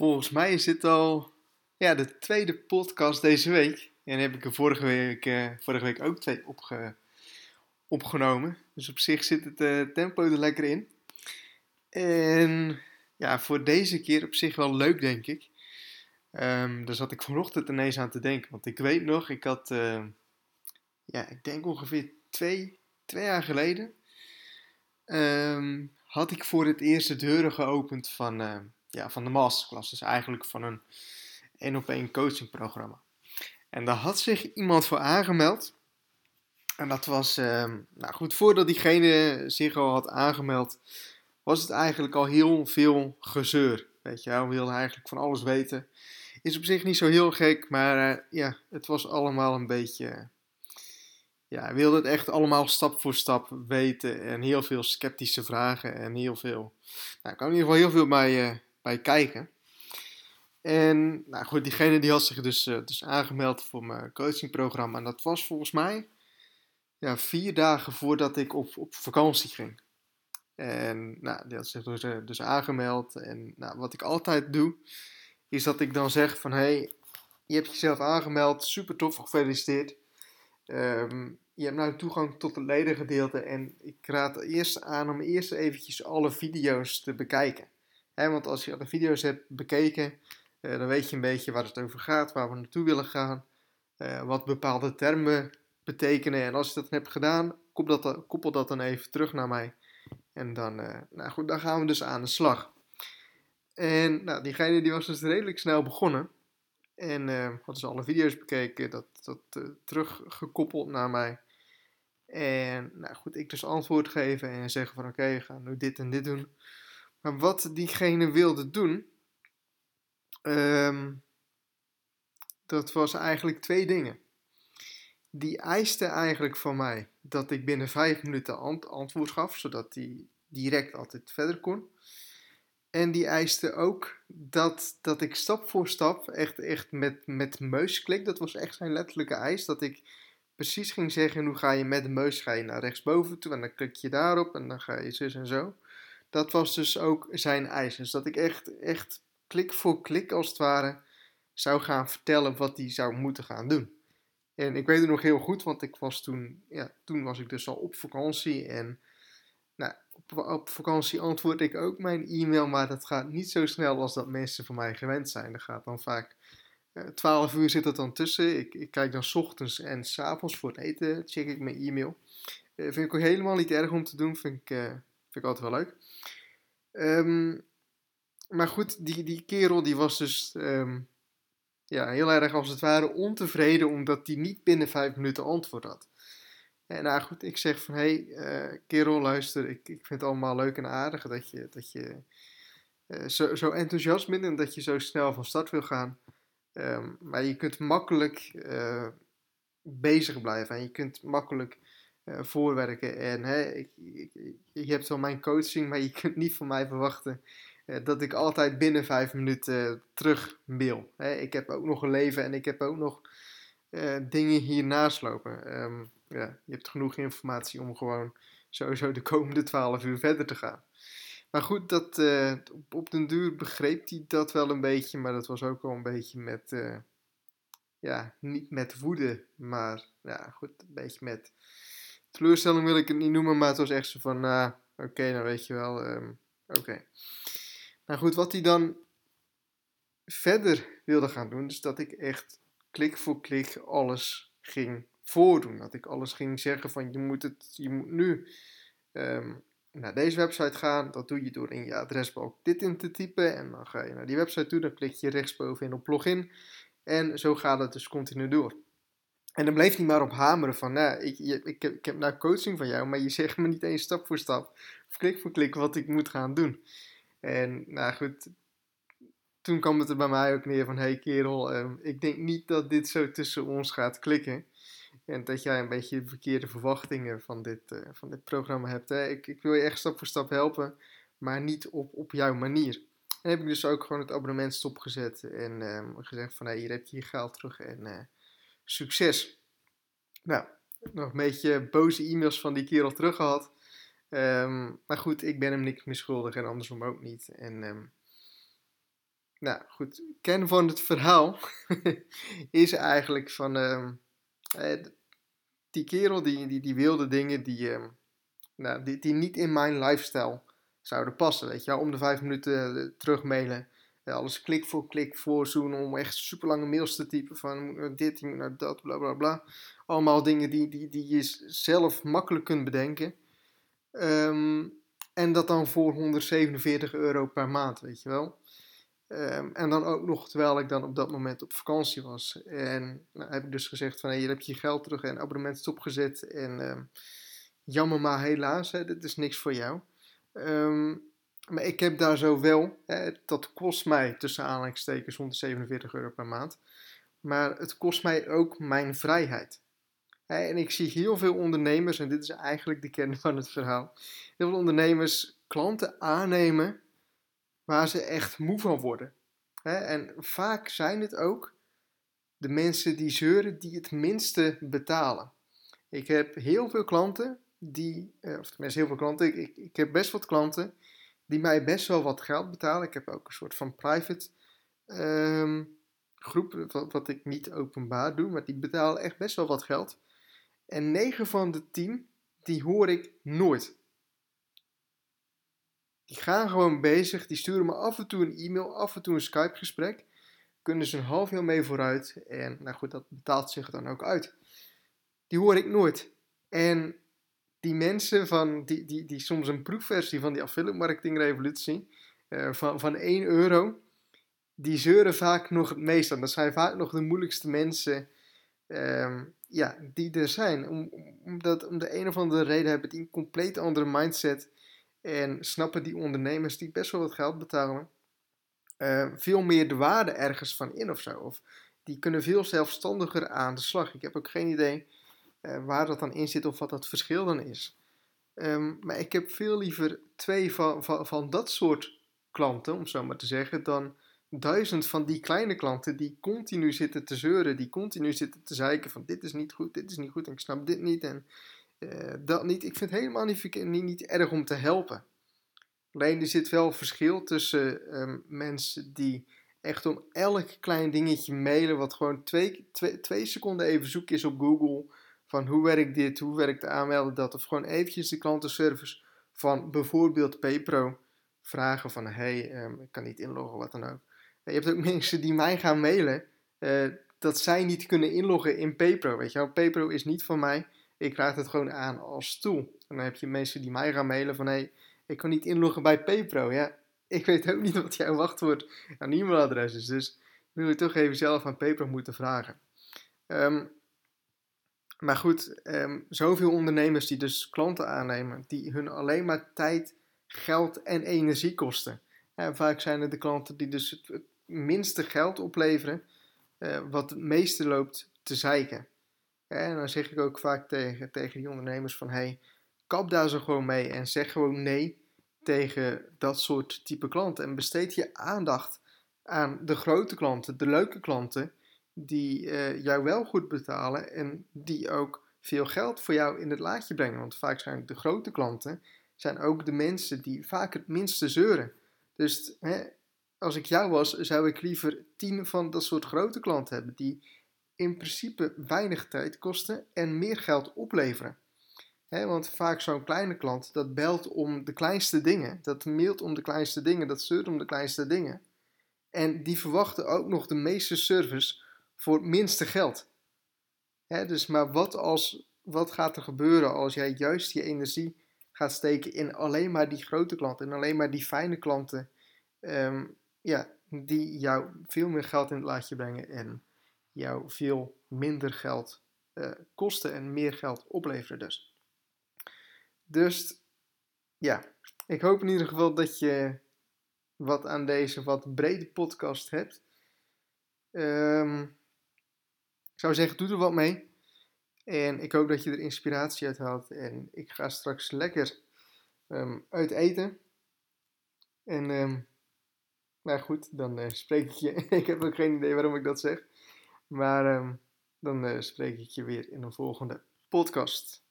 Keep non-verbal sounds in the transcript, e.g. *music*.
Volgens mij is dit al ja, de tweede podcast deze week. En heb ik er vorige week, uh, vorige week ook twee opge opgenomen. Dus op zich zit het uh, tempo er lekker in. En ja, voor deze keer op zich wel leuk, denk ik. Um, daar zat ik vanochtend ineens aan te denken. Want ik weet nog, ik had, uh, ja, ik denk ongeveer twee, twee jaar geleden, um, had ik voor het eerst de deuren geopend van, uh, ja, van de masterclass. Dus eigenlijk van een één op één coachingprogramma. En daar had zich iemand voor aangemeld. En dat was, uh, nou goed, voordat diegene zich al had aangemeld, was het eigenlijk al heel veel gezeur. Weet je, hij wilde eigenlijk van alles weten. Is op zich niet zo heel gek, maar uh, ja, het was allemaal een beetje. Ja, hij wilde het echt allemaal stap voor stap weten. En heel veel sceptische vragen. En heel veel. Nou, ik kan in ieder geval heel veel bij, uh, bij kijken. En nou goed, diegene die had zich dus, uh, dus aangemeld voor mijn coachingprogramma. En dat was volgens mij ja, vier dagen voordat ik op, op vakantie ging. En nou, die had zich dus, dus aangemeld. En nou, wat ik altijd doe, is dat ik dan zeg van... hey, je hebt jezelf aangemeld, super tof, gefeliciteerd. Um, je hebt nu toegang tot het ledengedeelte. En ik raad eerst aan om eerst eventjes alle video's te bekijken. Want als je alle video's hebt bekeken, uh, dan weet je een beetje waar het over gaat, waar we naartoe willen gaan. Uh, wat bepaalde termen betekenen. En als je dat hebt gedaan, koppel dat, koppel dat dan even terug naar mij. En dan, uh, nou goed, dan gaan we dus aan de slag. En nou, diegene die was dus redelijk snel begonnen. En hadden ze alle video's bekeken, dat, dat teruggekoppeld naar mij. En nou goed, ik dus antwoord geven en zeggen van oké, we gaan nu dit en dit doen. Maar wat diegene wilde doen, um, dat was eigenlijk twee dingen. Die eiste eigenlijk van mij dat ik binnen vijf minuten ant antwoord gaf, zodat hij direct altijd verder kon. En die eiste ook dat, dat ik stap voor stap, echt, echt met, met meusklik, dat was echt zijn letterlijke eis, dat ik precies ging zeggen hoe ga je met de meus ga je naar rechtsboven toe en dan klik je daarop en dan ga je zus en zo. Dat was dus ook zijn eis. Dus dat ik echt, echt klik voor klik als het ware zou gaan vertellen wat hij zou moeten gaan doen. En ik weet het nog heel goed, want ik was toen, ja, toen was ik dus al op vakantie en nou, op, op vakantie antwoord ik ook mijn e-mail, maar dat gaat niet zo snel als dat mensen van mij gewend zijn. Er gaat dan vaak uh, 12 uur zit er dan tussen. Ik, ik kijk dan s ochtends en s avonds voor het eten, check ik mijn e-mail. Uh, vind ik ook helemaal niet erg om te doen, vind ik, uh, vind ik altijd wel leuk. Um, maar goed, die, die kerel die was dus um, ja, heel erg als het ware ontevreden omdat hij niet binnen vijf minuten antwoord had. En nou goed, ik zeg van hé hey, uh, kerel luister, ik, ik vind het allemaal leuk en aardig dat je, dat je uh, zo, zo enthousiast bent en dat je zo snel van start wil gaan. Um, maar je kunt makkelijk uh, bezig blijven en je kunt makkelijk voorwerken. En hè, ik, ik, je hebt wel mijn coaching, maar je kunt niet van mij verwachten dat ik altijd binnen vijf minuten terug mail. ik heb ook nog een leven en ik heb ook nog dingen hiernaast lopen. Um, ja, je hebt genoeg informatie om gewoon sowieso de komende twaalf uur verder te gaan. Maar goed, dat, op, op den duur begreep hij dat wel een beetje, maar dat was ook wel een beetje met, ja, niet met woede, maar ja, goed, een beetje met teleurstelling wil ik het niet noemen, maar het was echt zo van, nou, oké, nou weet je wel, um, oké. Okay. Nou goed, wat hij dan verder wilde gaan doen, is dat ik echt klik voor klik alles ging voordoen. Dat ik alles ging zeggen van je moet, het, je moet nu um, naar deze website gaan. Dat doe je door in je adresbalk dit in te typen. En dan ga je naar die website toe. Dan klik je rechtsbovenin op login. En zo gaat het dus continu door. En dan bleef hij maar op hameren van, nou, ik, ik, ik, heb, nou coaching van jou, maar je zegt me niet eens stap voor stap, klik voor klik, wat ik moet gaan doen. En nou goed, toen kwam het er bij mij ook neer van, hey kerel, um, ik denk niet dat dit zo tussen ons gaat klikken. En dat jij een beetje de verkeerde verwachtingen van dit, uh, van dit programma hebt. Hè? Ik, ik, wil je echt stap voor stap helpen, maar niet op, op jouw manier. En heb ik dus ook gewoon het abonnement stopgezet en um, gezegd van, hey, hier heb je geld terug en uh, succes. Nou, nog een beetje boze e-mails van die kerel terug gehad. Um, maar goed, ik ben hem niks meer en andersom ook niet. En um, nou goed, kern van het verhaal *laughs* is eigenlijk van ehm, eh, die kerel die, die, die wilde dingen die, ehm, nou, die, die niet in mijn lifestyle zouden passen. Weet je, om de vijf minuten uh, alles klik voor klik voorzoen om echt super lange mails te typen van dit, naar dat, bla bla bla. Allemaal dingen die, die, die je zelf makkelijk kunt bedenken. Ehm, en dat dan voor 147 euro per maand, weet je wel. Ehm, en dan ook nog terwijl ik dan op dat moment op vakantie was. En nou, heb ik dus gezegd van hey, hier heb je geld terug en abonnement stopgezet. En um, jammer maar helaas, hè, dit is niks voor jou. Maar ik heb daar zo wel, dat kost mij tussen aanhalingstekens 147 euro per maand. Maar het kost mij ook mijn vrijheid. En ik zie heel veel ondernemers, en dit is eigenlijk de kern van het verhaal. Heel veel ondernemers klanten aannemen waar ze echt moe van worden. En vaak zijn het ook de mensen die zeuren die het minste betalen. Ik heb heel veel klanten die, eh, of tenminste heel veel klanten, ik, ik heb best wat klanten die mij best wel wat geld betalen. Ik heb ook een soort van private um, groep, wat, wat, ik niet openbaar doe, maar die betalen echt best wel wat geld. En 9 van de 10, die hoor ik nooit. Die gaan gewoon bezig, die sturen me af en toe een e-mail, af en toe een Skype gesprek. Kunnen ze een half jaar mee vooruit en nou goed, dat betaalt zich dan ook uit. Die hoor ik nooit. En die mensen van, die, die, die soms een proefversie van die affiliate marketing revolutie uh, van, van 1 euro, die zeuren vaak nog het meest aan. Dat zijn vaak nog de moeilijkste mensen um, ja, die er zijn. Om, omdat, om de een of andere reden hebben die een compleet andere mindset en snappen die ondernemers die best wel wat geld betalen, uh, veel meer de waarde ergens van in of zo. Of die kunnen veel zelfstandiger aan de slag. Ik heb ook geen idee uh, waar dat dan in zit of wat dat verschil dan is. Um, maar ik heb veel liever twee van, van, van dat soort klanten, om zo maar te zeggen, dan duizend van die kleine klanten die continu zitten te zeuren, die continu zitten te zeiken van dit is niet goed, dit is niet goed en ik snap dit niet en uh, dat niet. Ik vind het helemaal niet, niet, niet, erg om te helpen. Alleen er zit wel verschil tussen um, mensen die echt om elk klein dingetje mailen, wat gewoon twee, twee, twee seconden even zoeken is op Google van hoe werkt dit, hoe werkt de aanmelden dat, of gewoon eventjes de klantenservice van bijvoorbeeld PayPro vragen van hey, um, ik kan niet inloggen, wat dan ook. Je hebt ook *laughs* mensen die mij gaan mailen uh, dat zij niet kunnen inloggen in PayPro, weet je wel. PayPro is niet van mij, ik raad het gewoon aan als tool. En dan heb je mensen die mij gaan mailen van hey, ik kan niet inloggen bij PayPro. Ja, ik weet ook niet *laughs* wat jouw wachtwoord en e-mailadres is, dus wil je toch even zelf aan PayPro moeten vragen. Um, maar goed, um, zoveel ondernemers die dus klanten aannemen, die hun alleen maar tijd, geld en energie kosten. En vaak zijn het de klanten die dus het, minste geld opleveren, uh, wat het meeste loopt te zeiken. En dan zeg ik ook vaak tegen, tegen die ondernemers van, hey, kap daar zo gewoon mee en zeg gewoon nee tegen dat soort type klanten. En besteed je aandacht aan de grote klanten, de leuke klanten, die uh, jou wel goed betalen en die ook veel geld voor jou in het laadje brengen. Want vaak zijn de grote klanten zijn ook de mensen die vaak het minste zeuren. Dus hè, als ik jou was, zou ik liever tien van dat soort grote klanten hebben die in principe weinig tijd kosten en meer geld opleveren. Want vaak zo'n kleine klant, dat belt om de kleinste dingen, dat mailt om de kleinste dingen, dat zeurt om de kleinste dingen. En die verwachten ook nog de meeste service voor het minste geld. dus maar wat, als, wat gaat er gebeuren als jij juist je energie gaat steken in alleen maar die grote klanten en alleen maar die fijne klanten, um, ja, die jou veel meer geld in het laadje brengen en jou veel minder geld uh, kosten en meer geld opleveren dus. Dus ja, ik hoop in ieder geval dat je wat aan deze wat brede podcast hebt. Um, ik zou zeggen, doe er wat mee. En ik hoop dat je er inspiratie uit haalt. En ik ga straks lekker um, uit eten. En um, nou goed, dan uh, spreek ik je. *laughs* ik heb ook geen idee waarom ik dat zeg. Maar um, dan uh, spreek ik je weer in een volgende podcast.